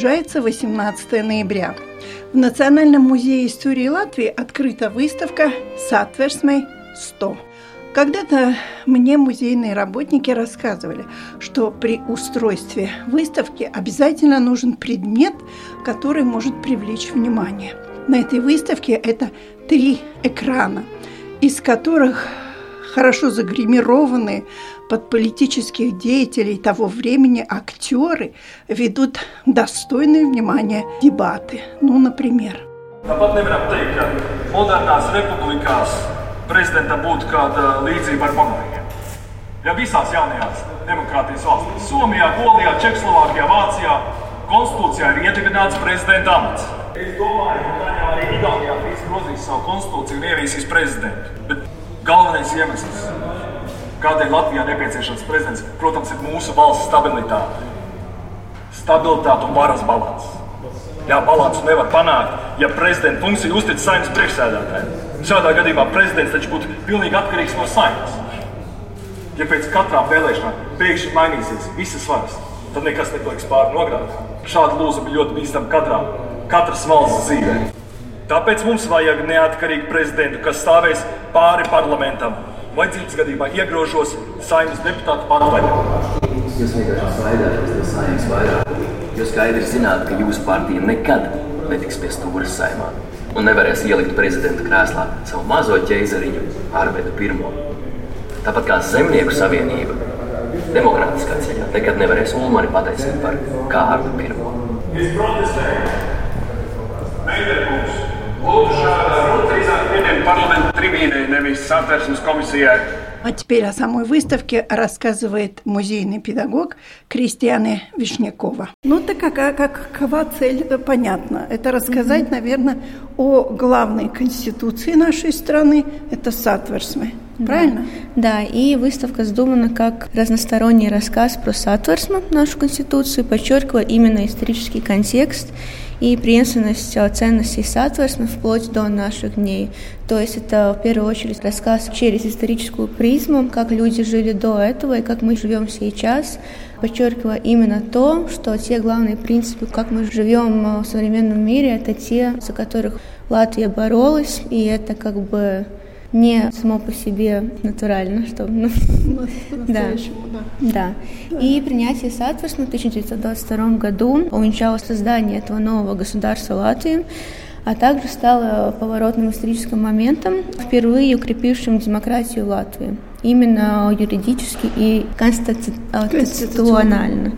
Приближается 18 ноября. В Национальном музее истории Латвии открыта выставка «Satversmei 100». Когда-то мне музейные работники рассказывали, что при устройстве выставки обязательно нужен предмет, который может привлечь внимание. На этой выставке это три экрана, из которых хорошо загримированные под политических деятелей того времени актеры ведут достойные внимания дебаты. Ну, например. Galvenais iemesls, kādēļ Latvijā nepieciešams prezidents, protams, ir mūsu valsts stabilitāte. Stabilitāte un varas balans. Jā, balansu nevar panākt, ja prezidenta funkciju uztic saimnes priekšsēdētājiem. Šādā gadījumā prezidents taču būtu pilnīgi atkarīgs no saimnes. Ja pēc katrām vēlēšanām pēkšņi mainīsies visas varas, tad nekas nepaliks pāri nogrādāt. Šāda lūza bija ļoti bīstama katrā, katras valsts dzīvē. Tāpēc mums vajag neatkarīgu prezidentu, kas stāvēs pāri parlamentam. Vajadzības gadījumā iegrožos saimnes deputātu pārvaļu. Jūs vienkārši svaidāties no saimnes vairāk. Jūs skaidri zināt, ka jūsu partija nekad netiks pie stūra saimā un nevarēs ielikt prezidenta krēslā savu mazo ķeizariņu Arvedu I. Tāpat kā Zemnieku savienība, demokrātiskā ceļā nekad nevarēs Ulmani pataisīt par Kārlu I. Es protestēju! Meiderkungs! А теперь о самой выставке рассказывает музейный педагог Кристиане Вишнякова. Ну, так какая, какова цель, понятно. Это рассказать, mm-hmm. наверное, о главной конституции нашей страны. Это Сатверсмы. Правильно? Да, и выставка задумана как разносторонний рассказ про Сатверсму, нашу конституцию, подчеркивая именно исторический контекст и преемственность э, ценностей Сатверсме вплоть до наших дней. То есть это в первую очередь рассказ через историческую призму, как люди жили до этого и как мы живем сейчас, подчеркивая именно то, что те главные принципы, как мы живем э, в современном мире, это те, за которых Латвия боролась, и это как бы не само по себе натурально, что ну, да. да. да. И принятие Сатварсма в 1922 году увенчало создание этого нового государства Латвии, а также стало поворотным историческим моментом, впервые укрепившим демократию Латвии, именно юридически и конституционально.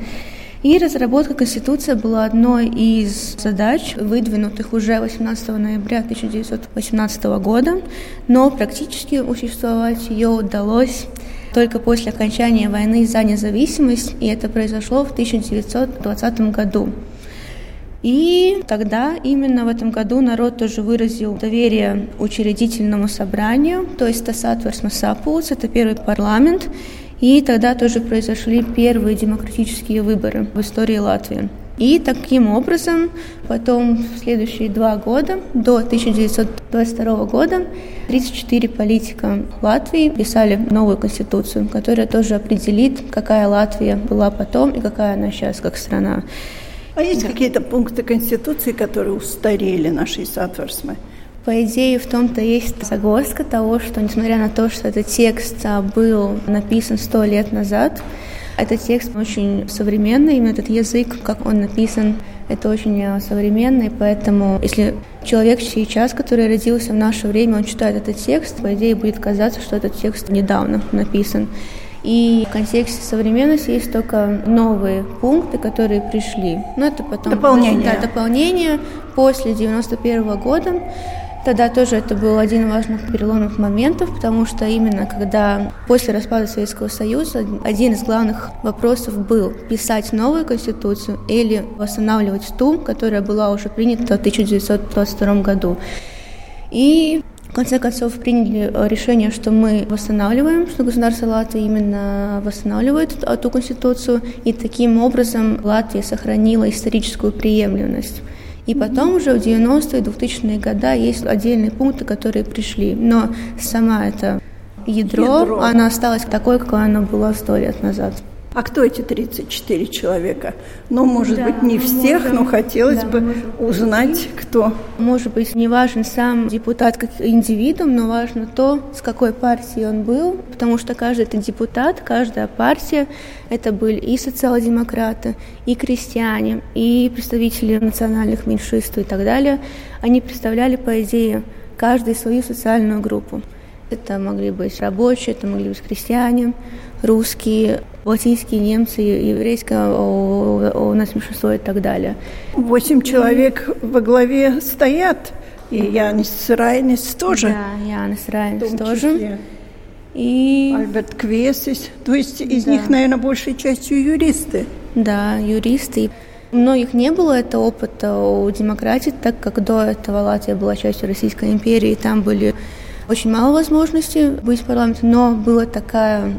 И разработка Конституции была одной из задач, выдвинутых уже 18 ноября 1918 года, но практически осуществовать ее удалось только после окончания войны за независимость, и это произошло в 1920 году. И тогда, именно в этом году, народ тоже выразил доверие учредительному собранию, то есть Тасатварс Масапулс, это первый парламент, и тогда тоже произошли первые демократические выборы в истории Латвии. И таким образом потом в следующие два года, до 1922 года, 34 политика Латвии писали новую конституцию, которая тоже определит, какая Латвия была потом и какая она сейчас как страна. А есть да. какие-то пункты Конституции, которые устарели нашей Сатварсмы? По идее, в том-то есть загвоздка того, что несмотря на то, что этот текст а, был написан сто лет назад, этот текст очень современный, именно этот язык, как он написан, это очень а, современный, поэтому если человек сейчас, который родился в наше время, он читает этот текст, по идее будет казаться, что этот текст недавно написан. И в контексте современности есть только новые пункты, которые пришли. Но это потом... Дополнение. Да, дополнение после 91 -го года. Тогда тоже это был один из важных переломных моментов, потому что именно когда после распада Советского Союза один из главных вопросов был писать новую конституцию или восстанавливать ту, которая была уже принята в 1922 году. И в конце концов приняли решение, что мы восстанавливаем, что государство Латвии именно восстанавливает ту конституцию, и таким образом Латвия сохранила историческую преемственность. И потом уже в 90-е, 2000-е годы есть отдельные пункты, которые пришли. Но сама эта ядро, ядро. оно осталось такой, какое оно было сто лет назад. А кто эти 34 человека? Ну, может да, быть, не всех, можем, но хотелось да, бы узнать, кто. Может быть, не важен сам депутат как индивидуум, но важно то, с какой партии он был, потому что каждый это депутат, каждая партия, это были и социал-демократы, и крестьяне, и представители национальных меньшинств и так далее. Они представляли, по идее, каждую свою социальную группу. Это могли быть рабочие, это могли быть крестьяне, русские, латинские, немцы, еврейское у нас меньшинство и так далее. Восемь человек во главе стоят, и Янис Райнис тоже. Да, Янис Райнис тоже. И... Альберт Квесис. То есть из да. них, наверное, большей частью юристы. Да, юристы. У многих не было этого опыта у демократии, так как до этого Латвия была частью Российской империи, и там были очень мало возможностей быть в парламенте, но была такая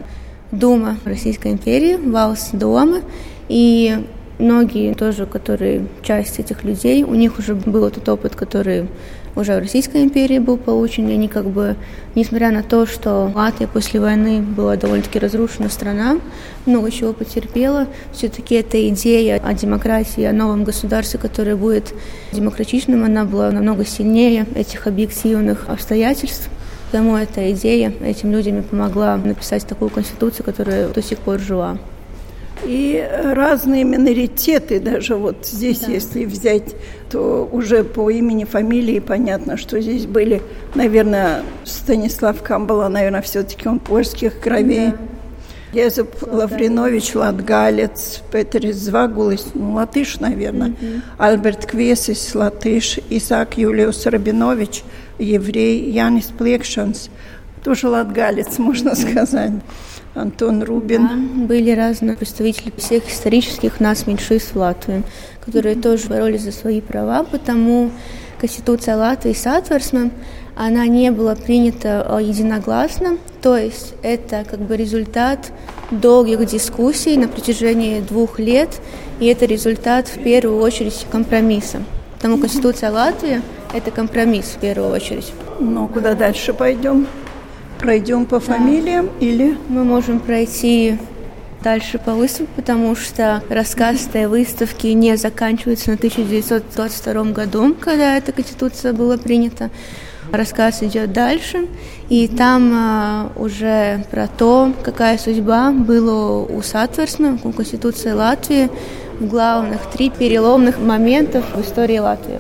Дума Российской империи, Валс Дома, и многие тоже, которые часть этих людей, у них уже был этот опыт, который уже в Российской империи был получен, и они как бы, несмотря на то, что Латвия после войны была довольно-таки разрушена страна, много чего потерпела, все-таки эта идея о демократии, о новом государстве, которое будет демократичным, она была намного сильнее этих объективных обстоятельств. Поэтому эта идея этим людям и помогла написать такую конституцию, которая до сих пор жива. И разные миноритеты, даже вот здесь, да. если взять, то уже по имени, фамилии понятно, что здесь были, наверное, Станислав Камбала, наверное, все-таки он польских кровей. Да. Езеп Лавринович, латгалец, Петерис Звагулис, ну, латыш, наверное, угу. Альберт Квесис, латыш, Исаак Юлиус Рабинович – еврей Янис Плекшанс, тоже латгалец, можно сказать. Антон Рубин. Да, были разные представители всех исторических нас меньшинств в Латвии, которые тоже боролись за свои права, потому Конституция Латвии с Атверсом, она не была принята а, единогласно, то есть это как бы результат долгих дискуссий на протяжении двух лет, и это результат в первую очередь компромисса. Потому Конституция Латвии – это компромисс в первую очередь. Ну, куда дальше пойдем? Пройдем по фамилиям или? Мы можем пройти дальше по выставке, потому что рассказ этой выставки не заканчивается на 1922 году, когда эта конституция была принята. Рассказ идет дальше, и там а, уже про то, какая судьба была у Сатверсна, у Конституции Латвии, в главных три переломных моментов в истории Латвии.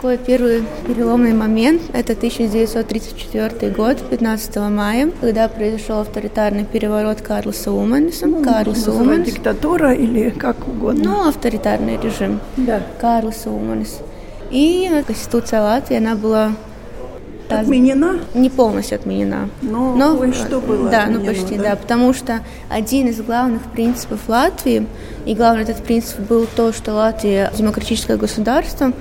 Такой первый переломный момент – это 1934 год, 15 мая, когда произошел авторитарный переворот Карлоса Уманиса. Ну, Карлос Уманис. диктатура или как угодно? Ну, авторитарный режим. Да. Карлоса Уманис. И Конституция Латвии, она была Отменена? Не полностью отменена. Но, но кое-что было Да, ну почти, да? да. Потому что один из главных принципов Латвии, и главный этот принцип был то, что Латвия демократическое государство,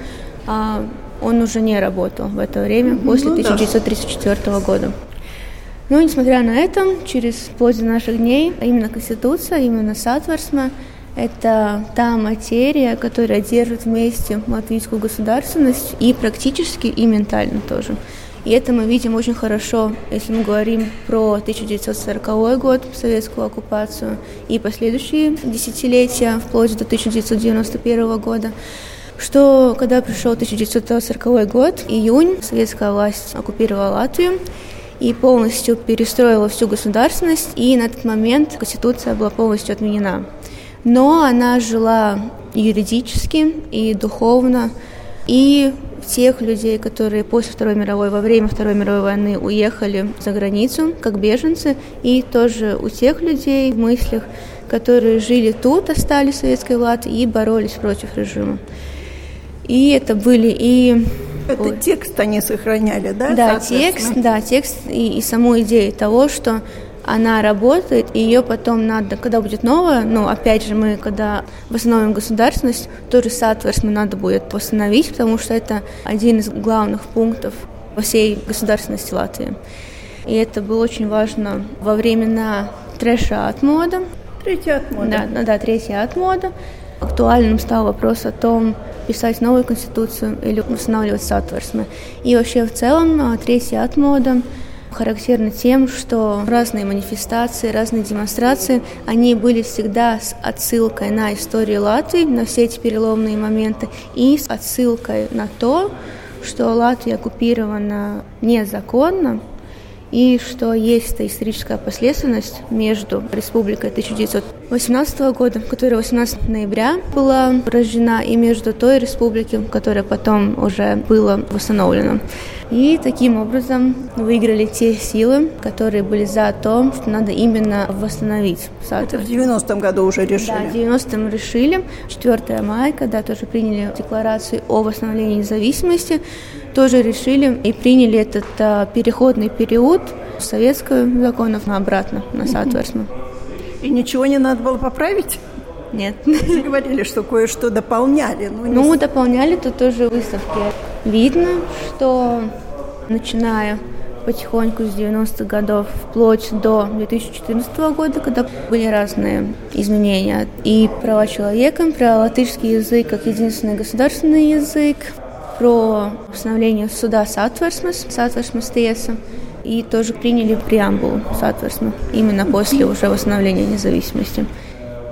а он уже не работал в это время, после ну, 1934 да. года. Но, несмотря на это, через вплоть до наших дней, именно Конституция, именно Сатварсма, это та материя, которая держит вместе латвийскую государственность и практически, и ментально тоже. И это мы видим очень хорошо, если мы говорим про 1940 год, советскую оккупацию, и последующие десятилетия, вплоть до 1991 года что когда пришел 1940 год, июнь, советская власть оккупировала Латвию и полностью перестроила всю государственность, и на этот момент Конституция была полностью отменена. Но она жила юридически и духовно, и тех людей, которые после Второй мировой, во время Второй мировой войны уехали за границу как беженцы, и тоже у тех людей в мыслях, которые жили тут, остались в Советской Латвии и боролись против режима. И это были и это Ой. текст они сохраняли, да? Да, текст, да, текст и, и саму идею того, что она работает, и ее потом надо, когда будет новая, ну, опять же, мы, когда восстановим государственность, тоже соответственно надо будет восстановить, потому что это один из главных пунктов во всей государственности Латвии. И это было очень важно во времена трэша от мода. Третья от мода. Да, да, да, третья от мода. Актуальным стал вопрос о том, писать новую конституцию или устанавливать соответственно. И вообще в целом а, третья от мода характерны тем, что разные манифестации, разные демонстрации, они были всегда с отсылкой на историю Латвии, на все эти переломные моменты, и с отсылкой на то, что Латвия оккупирована незаконно, и что есть эта историческая последственность между Республикой 1918 года, которая 18 ноября была рождена, и между той республикой, которая потом уже была восстановлена. И таким образом выиграли те силы, которые были за то, что надо именно восстановить Это в 90-м году уже решили? Да, в 90-м решили. 4 мая, когда тоже приняли декларацию о восстановлении независимости, тоже решили и приняли этот а, переходный период советского законов обратно на соответственно. И ничего не надо было поправить? Нет. Вы говорили, что кое-что дополняли. Ну, ну дополняли тут тоже выставки. Видно, что начиная потихоньку с 90-х годов вплоть до 2014 года, когда были разные изменения. И права человека, про латышский язык как единственный государственный язык, про установление суда Satversmes, Satversmes tiesa, и тоже приняли преамбулу, соответственно, именно после уже восстановления независимости.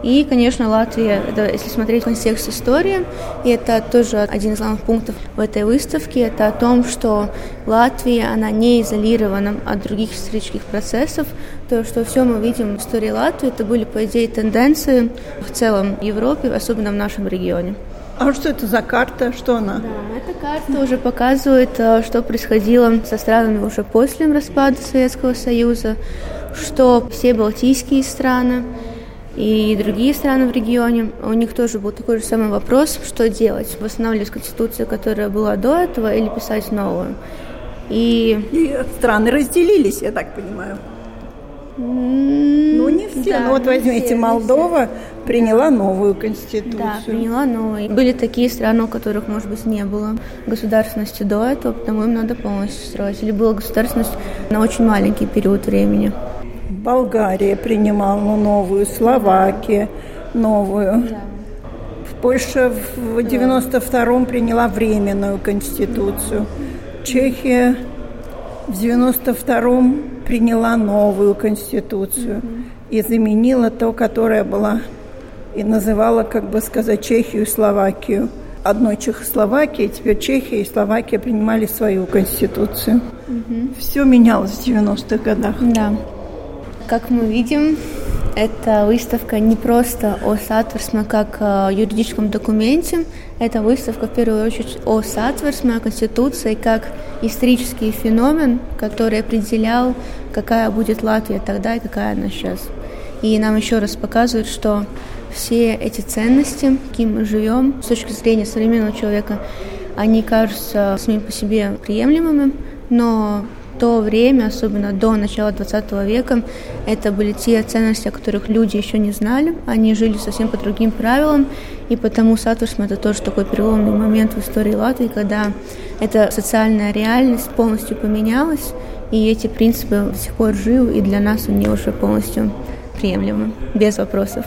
И, конечно, Латвия, это, если смотреть контекст истории, и это тоже один из главных пунктов в этой выставке, это о том, что Латвия, она не изолирована от других исторических процессов, то, что все мы видим в истории Латвии, это были, по идее, тенденции в целом Европе, особенно в нашем регионе. А что это за карта? Что она? Да, эта карта уже показывает, э, что происходило со странами уже после распада Советского Союза, что все балтийские страны, и другие страны в регионе, у них тоже был такой же самый вопрос, что делать, восстанавливать конституцию, которая была до этого, или писать новую. И, и страны разделились, я так понимаю. Ну, не все. Да, ну, вот возьмите, все, Молдова все. приняла новую конституцию. Да, приняла новую. Были такие страны, у которых, может быть, не было государственности до этого, потому им надо полностью строить. Или была государственность на очень маленький период времени. Болгария принимала новую, Словакия новую. Да. Польша в 92-м приняла временную конституцию. Чехия в 92-м приняла новую конституцию и заменила то, которая была и называла, как бы сказать, Чехию и Словакию. Одной Чехословакии, теперь Чехия и Словакия принимали свою конституцию. Угу. Все менялось в 90-х годах. Да. Как мы видим, эта выставка не просто о сатверсме как о юридическом документе, это выставка в первую очередь о сатверсме, о Конституции как исторический феномен, который определял, какая будет Латвия тогда и какая она сейчас. И нам еще раз показывает, что все эти ценности, каким мы живем, с точки зрения современного человека, они кажутся самим по себе приемлемыми, но то время, особенно до начала 20 века, это были те ценности, о которых люди еще не знали. Они жили совсем по другим правилам, и потому Сатушма это тоже такой переломный момент в истории Латвии, когда эта социальная реальность полностью поменялась, и эти принципы до сих пор живы, и для нас они уже полностью приемлемы, без вопросов.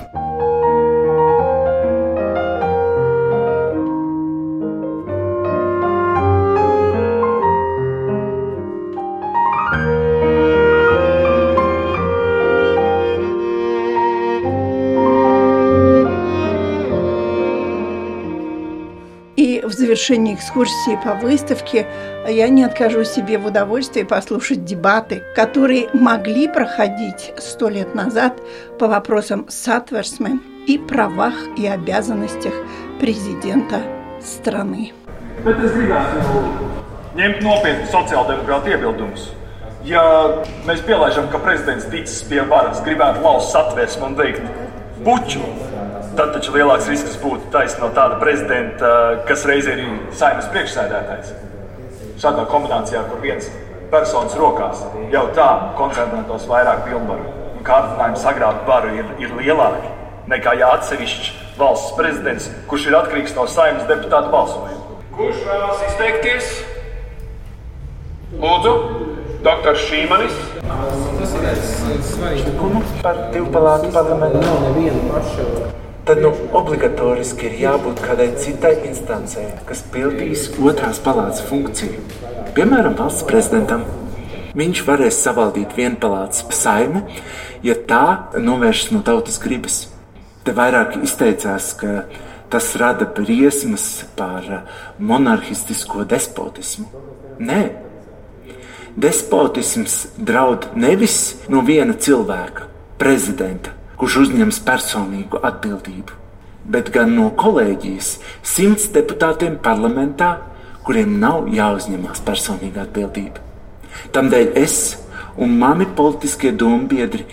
Завершении экскурсии по выставке я не откажу себе в удовольствии послушать дебаты, которые могли проходить сто лет назад по вопросам сатверсме и правах и обязанностях президента страны. Bet es gribētu ņemt nopietni sociāldemokrātu iebildumus. Ja mēs pielaižam, ka prezidents ticis pie varas, gribētu lauzt satversmi un veikt puču, tad taču lielāks risks būtu taisnība no tāda prezidenta, kas reizē ir saimnes priekšsēdētājs. Šādā kombinācijā, kur viens personas rokās jau tā koncentrētos vairāk pilnvaru un kārdinājumi sagrābt varu ir, ir lielāki nekā ja atsevišķs valsts prezidents, kurš ir atkarīgs no saimnes deputātu balsojuma. Kurš vēlas izteikties? Lūdzu, doktors Šīmanis. Tas ir svarīgi. Par divpalātu parlamentu nav neviena paša. Tad nu, obligatoriski ir jābūt kādai citai instancei, kas pildīs otrās palātas funkciju. Piemēram, valsts prezidentam. Viņš varēs savaldīt vienpalātas saimi, ja tā novēršas no tautas gribas. Te vairāk izteicās, ka tas rada briesmas par monarhistisko despotismu. Nē, despotisms draud nevis no viena cilvēka, prezidenta, kurš uzņems personīgu atbildību, bet gan no kolēģijas simts deputātiem parlamentā, kuriem nav jāuzņemas personīga atbildība. Tādēļ es un mani politiskie dombiedri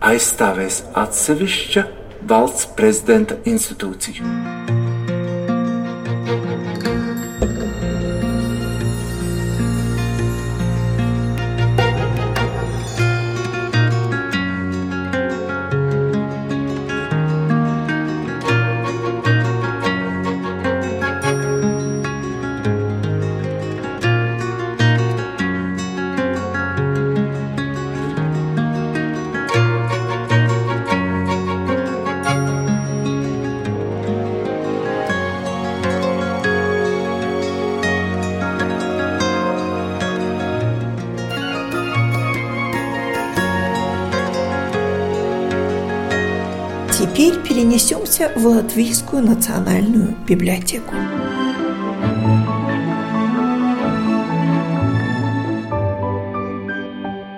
aizstāvēs atsevišķa valsts prezidenta institūciju. Перенесемся в Латвийскую национальную библиотеку.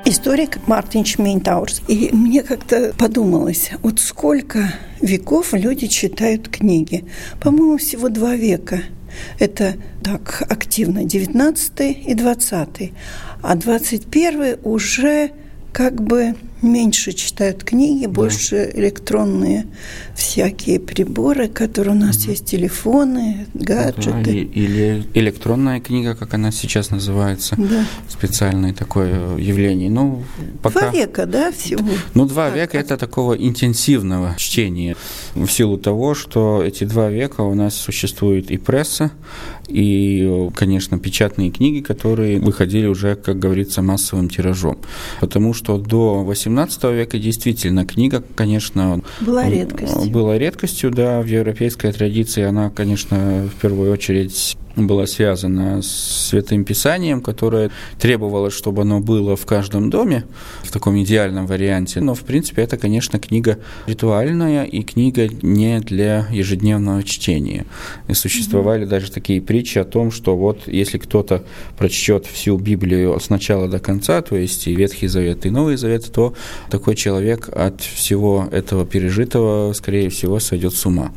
историк Мартин Шмейнтаурс. И мне как-то подумалось, вот сколько веков люди читают книги. По-моему, всего два века. Это так активно 19 и 20. А 21 уже как бы меньше читают книги, да. больше электронные всякие приборы, которые у нас угу. есть, телефоны, гаджеты. Да, или электронная книга, как она сейчас называется, да. специальное такое явление. Ну, пока... Два века, да, всего? Ну, два так, века – это такого интенсивного чтения, в силу того, что эти два века у нас существует и пресса, и, конечно, печатные книги, которые выходили уже, как говорится, массовым тиражом. Потому что до 18 века действительно книга, конечно, была редкостью. Была редкостью, да, в европейской традиции она, конечно, в первую очередь была связана с Святым Писанием, которое требовало, чтобы оно было в каждом доме, в таком идеальном варианте. Но, в принципе, это, конечно, книга ритуальная и книга не для ежедневного чтения. И существовали mm-hmm. даже такие притчи о том, что вот если кто-то прочтет всю Библию с начала до конца, то есть и Ветхий Завет, и Новый Завет, то такой человек от всего этого пережитого, скорее всего, сойдет с ума.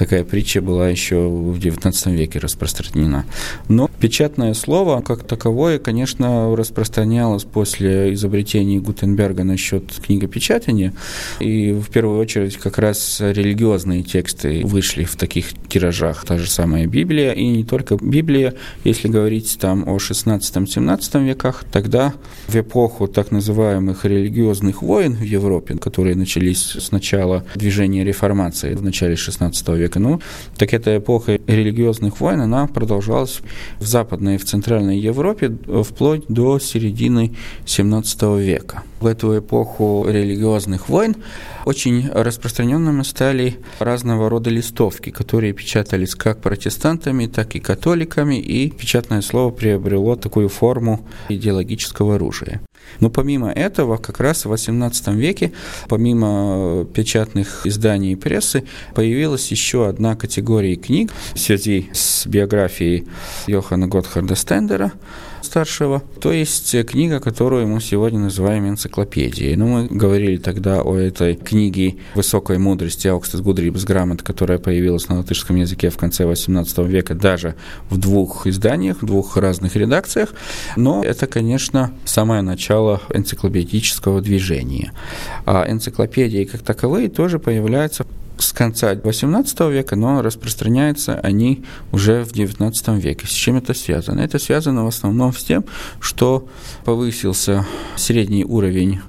Такая притча была еще в XIX веке распространена. Но печатное слово, как таковое, конечно, распространялось после изобретения Гутенберга насчет книгопечатания. И в первую очередь как раз религиозные тексты вышли в таких тиражах. Та же самая Библия, и не только Библия, если говорить там о 16-17 веках, тогда в эпоху так называемых религиозных войн в Европе, которые начались с начала движения реформации в начале 16 века. Ну, так эта эпоха религиозных войн, она продолжалась в Западной и в Центральной Европе вплоть до середины 17 века. В эту эпоху религиозных войн очень распространенными стали разного рода листовки, которые печатались как протестантами, так и католиками, и печатное слово приобрело такую форму идеологического оружия. Но помимо этого, как раз в XVIII веке, помимо печатных изданий и прессы, появилась еще одна категория книг в связи с биографией Йохана Готхарда Стендера, старшего, то есть книга, которую мы сегодня называем энциклопедией. Ну, мы говорили тогда о этой книге высокой мудрости Аукстед Гудрибс Грамот, которая появилась на латышском языке в конце XVIII века даже в двух изданиях, в двух разных редакциях. Но это, конечно, самое начало энциклопедического движения. А энциклопедии как таковые тоже появляются с конца XVIII века, но распространяются они уже в XIX веке. С чем это связано? Это связано в основном с тем, что повысился средний уровень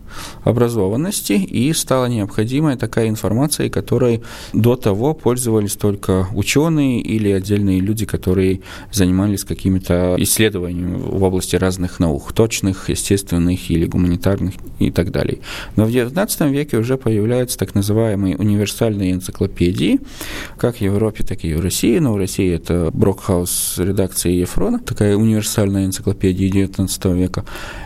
образованности, и стала необходимая такая информация, которой до того пользовались только ученые или отдельные люди, которые занимались какими-то исследованиями в области разных наук, точных, естественных или гуманитарных и так далее. Но в XIX веке уже появляются так называемые универсальные энциклопедии, как в Европе, так и в России. Но в России это Брокхаус редакции Ефрона, такая универсальная энциклопедия XIX века.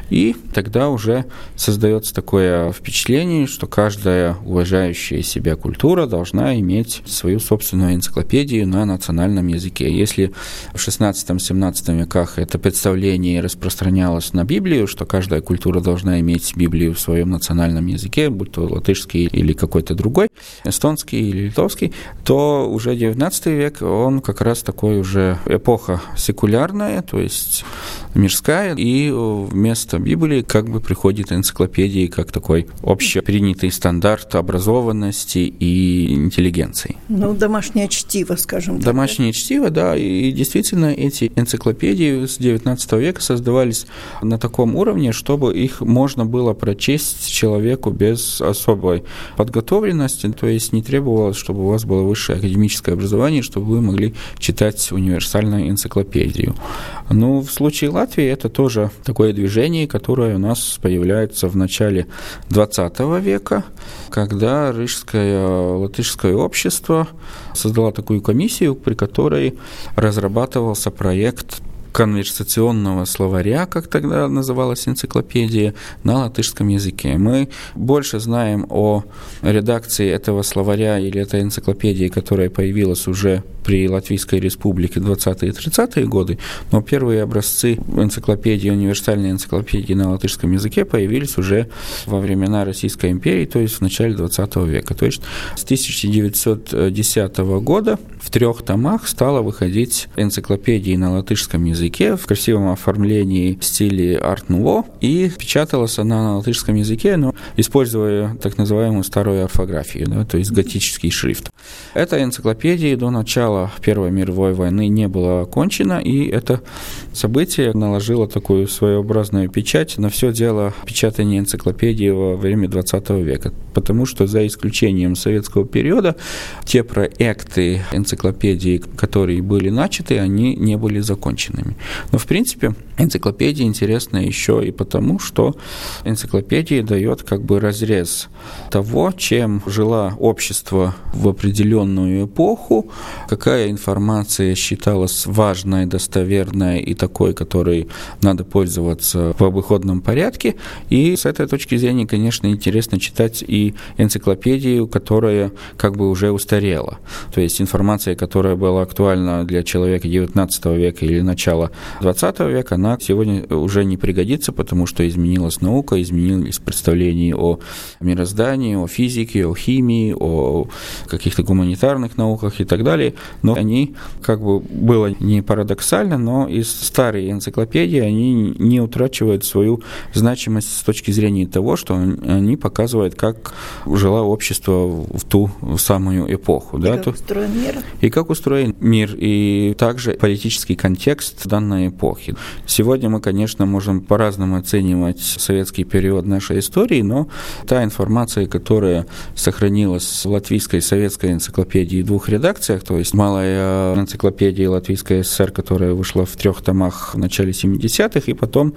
И тогда уже создается такое впечатление, что каждая уважающая себя культура должна иметь свою собственную энциклопедию на национальном языке. Если в 16-17 веках это представление распространялось на Библию, что каждая культура должна иметь Библию в своем национальном языке, будь то латышский или какой-то другой, эстонский или литовский, то уже 19 век, он как раз такой уже эпоха секулярная, то есть мирская, и вместо Библии как бы приходит энциклопедии как такой общепринятый стандарт образованности и интеллигенции. Ну, домашнее чтиво, скажем так. Домашнее чтиво, да, и действительно эти энциклопедии с XIX века создавались на таком уровне, чтобы их можно было прочесть человеку без особой подготовленности, то есть не требовалось, чтобы у вас было высшее академическое образование, чтобы вы могли читать универсальную энциклопедию. Ну, в случае Латвии это тоже такое движение, которое у нас появляется в начале XX века, когда Рижское латышское общество создало такую комиссию, при которой разрабатывался проект конверсационного словаря, как тогда называлась энциклопедия, на латышском языке. Мы больше знаем о редакции этого словаря или этой энциклопедии, которая появилась уже при Латвийской республике 20-е и 30-е годы, но первые образцы энциклопедии, универсальной энциклопедии на латышском языке появились уже во времена Российской империи, то есть в начале 20 века. То есть с 1910 года в трех томах стала выходить энциклопедии на латышском языке в красивом оформлении в стиле арт-нуво, и печаталась она на латышском языке, но используя так называемую старую орфографию, да, то есть готический шрифт. Эта энциклопедия до начала Первой мировой войны не была окончена, и это событие наложило такую своеобразную печать на все дело печатания энциклопедии во время 20 века, потому что за исключением советского периода те проекты энциклопедии, которые были начаты, они не были законченными. Но, в принципе, энциклопедия интересна еще и потому, что энциклопедия дает как бы разрез того, чем жила общество в определенную эпоху, какая информация считалась важной, достоверной и такой, которой надо пользоваться в обыходном порядке. И с этой точки зрения, конечно, интересно читать и энциклопедию, которая как бы уже устарела. То есть информация, которая была актуальна для человека XIX века или начала XX века, она сегодня уже не пригодится, потому что изменилась наука, изменились представления о мироздании, о физике, о химии, о каких-то гуманитарных науках и так далее. Но они, как бы было не парадоксально, но из старой энциклопедии они не утрачивают свою значимость с точки зрения того, что они показывают, как жило общество в ту самую эпоху. И да, как устроен мир. и как устроен мир, и также политический контекст данной эпохи. Сегодня мы, конечно, можем по-разному оценивать советский период нашей истории, но та информация, которая сохранилась в латвийской советской энциклопедии в двух редакциях, то есть малая энциклопедия Латвийской ССР, которая вышла в трех томах в начале 70-х, и потом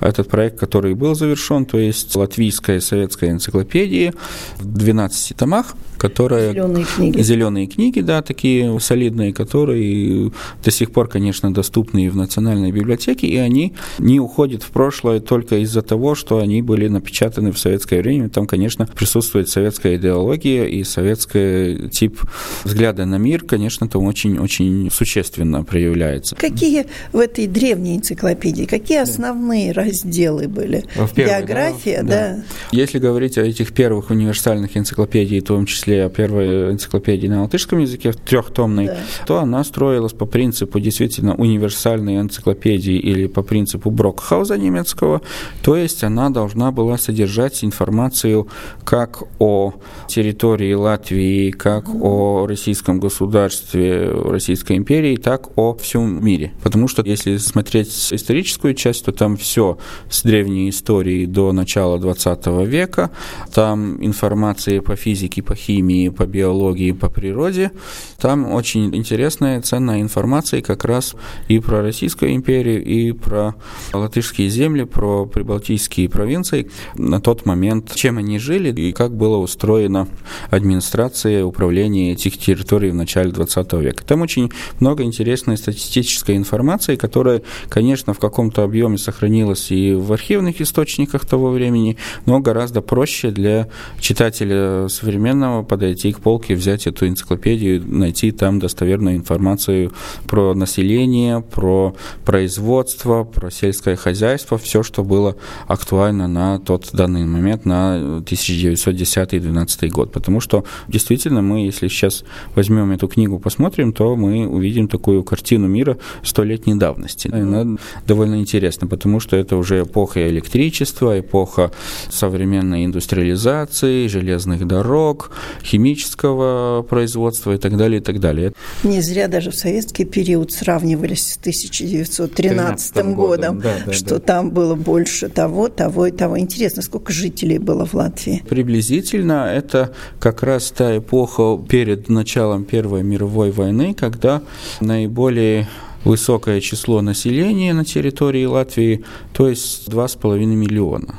этот проект, который был завершен, то есть латвийская советская энциклопедия в 12 томах, которая... Зеленые книги. Зеленые книги, да, такие солидные, которые до сих пор, конечно, доступны в национальной библиотеке, и они не уходят в прошлое только из-за того, что они были напечатаны в советское время. Там, конечно, присутствует советская идеология и советский тип взгляда на мир, конечно, там очень-очень существенно проявляется. Какие в этой древней энциклопедии, какие основные разделы были? В первой, География, да, да. Если говорить о этих первых универсальных энциклопедиях, в том числе о первой энциклопедии на латышском языке, трехтомной, да. то она строилась по принципу действительно универсальной энциклопедии или по принципу Брокхауза немецкого, то есть она должна была содержать информацию как о территории Латвии, как о российском государстве, Российской империи, так о всем мире. Потому что если смотреть историческую часть, то там все с древней истории до начала 20 века, там информация по физике, по химии, по биологии, по природе, там очень интересная, ценная информация как раз и про Российскую империю, и про латышские земли, про прибалтийские провинции на тот момент, чем они жили и как была устроена администрация, управление этих территорий в начале 20 века. Там очень много интересной статистической информации, которая, конечно, в каком-то объеме сохранилась и в архивных источниках того времени, но гораздо проще для читателя современного подойти к полке, взять эту энциклопедию, найти там достоверную информацию про население, про производство, про сельское хозяйство, все, что было актуально на тот данный момент, на 1910-2012 год. Потому что действительно мы, если сейчас возьмем эту книгу, посмотрим, то мы увидим такую картину мира столетней давности. Она довольно интересна, потому что это уже эпоха электричества, эпоха современной индустриализации, железных дорог, химического производства и так далее, и так далее. Не зря даже в советский период сравнивались с 1913 годом, годом да, да, что да. там было больше того, того и того. Интересно, сколько жителей было в Латвии? Приблизительно это как раз та эпоха перед началом Первой мировой войны, когда наиболее высокое число населения на территории Латвии, то есть 2,5 миллиона.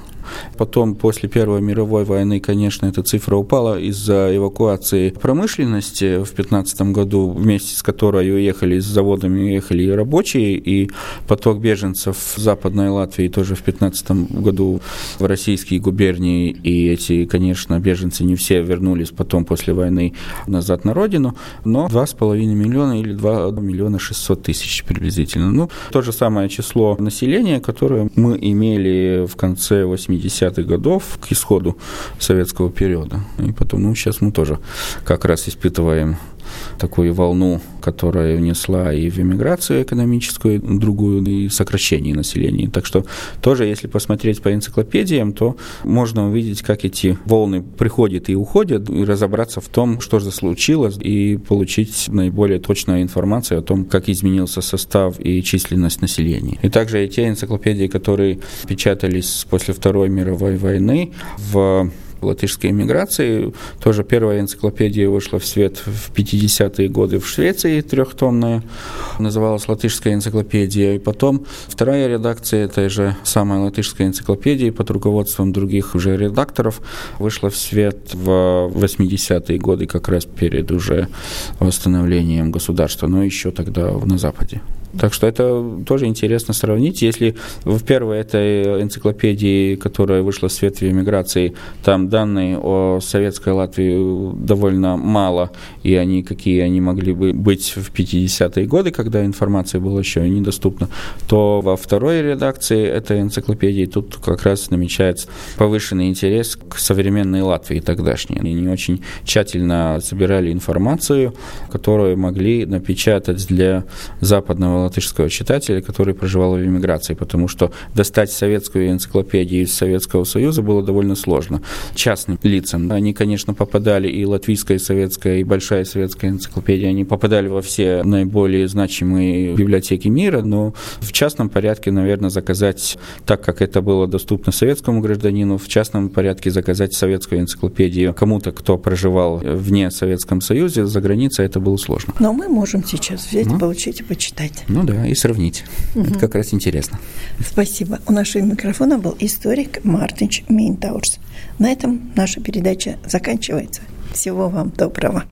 Потом, после Первой мировой войны, конечно, эта цифра упала из-за эвакуации промышленности в 2015 году, вместе с которой уехали с заводами, уехали и рабочие, и поток беженцев в Западной Латвии тоже в 2015 году в российские губернии, и эти, конечно, беженцы не все вернулись потом после войны назад на родину, но 2,5 миллиона или 2 миллиона 600 тысяч приблизительно. Ну, то же самое число населения, которое мы имели в конце 80 70-х годов к исходу советского периода. И потом, ну, сейчас мы тоже как раз испытываем такую волну, которая внесла и в эмиграцию экономическую, другую, и сокращение населения. Так что тоже, если посмотреть по энциклопедиям, то можно увидеть, как эти волны приходят и уходят, и разобраться в том, что же случилось, и получить наиболее точную информацию о том, как изменился состав и численность населения. И также и те энциклопедии, которые печатались после Второй мировой войны в латышской эмиграции. Тоже первая энциклопедия вышла в свет в 50-е годы в Швеции, трехтомная, называлась «Латышская энциклопедия». И потом вторая редакция этой же самой латышской энциклопедии под руководством других уже редакторов вышла в свет в 80-е годы, как раз перед уже восстановлением государства, но еще тогда на Западе. Так что это тоже интересно сравнить. Если в первой этой энциклопедии, которая вышла в свет в эмиграции, там данные о советской Латвии довольно мало, и они какие они могли бы быть в 50-е годы, когда информация была еще недоступна, то во второй редакции этой энциклопедии тут как раз намечается повышенный интерес к современной Латвии тогдашней. Они очень тщательно собирали информацию, которую могли напечатать для западного латышского читателя, который проживал в эмиграции, потому что достать советскую энциклопедию из Советского Союза было довольно сложно. Частным лицам. Они, конечно, попадали и латвийская, и советская, и большая советская энциклопедия, они попадали во все наиболее значимые библиотеки мира, но в частном порядке, наверное, заказать, так как это было доступно советскому гражданину, в частном порядке заказать советскую энциклопедию кому-то, кто проживал вне Советском Союзе, за границей это было сложно. Но мы можем сейчас взять, ну, получить и почитать. Ну да, и сравнить. Угу. Это как раз интересно. Спасибо. У нашего микрофона был историк Мартинч Минтаурс. На этом наша передача заканчивается. Всего вам доброго.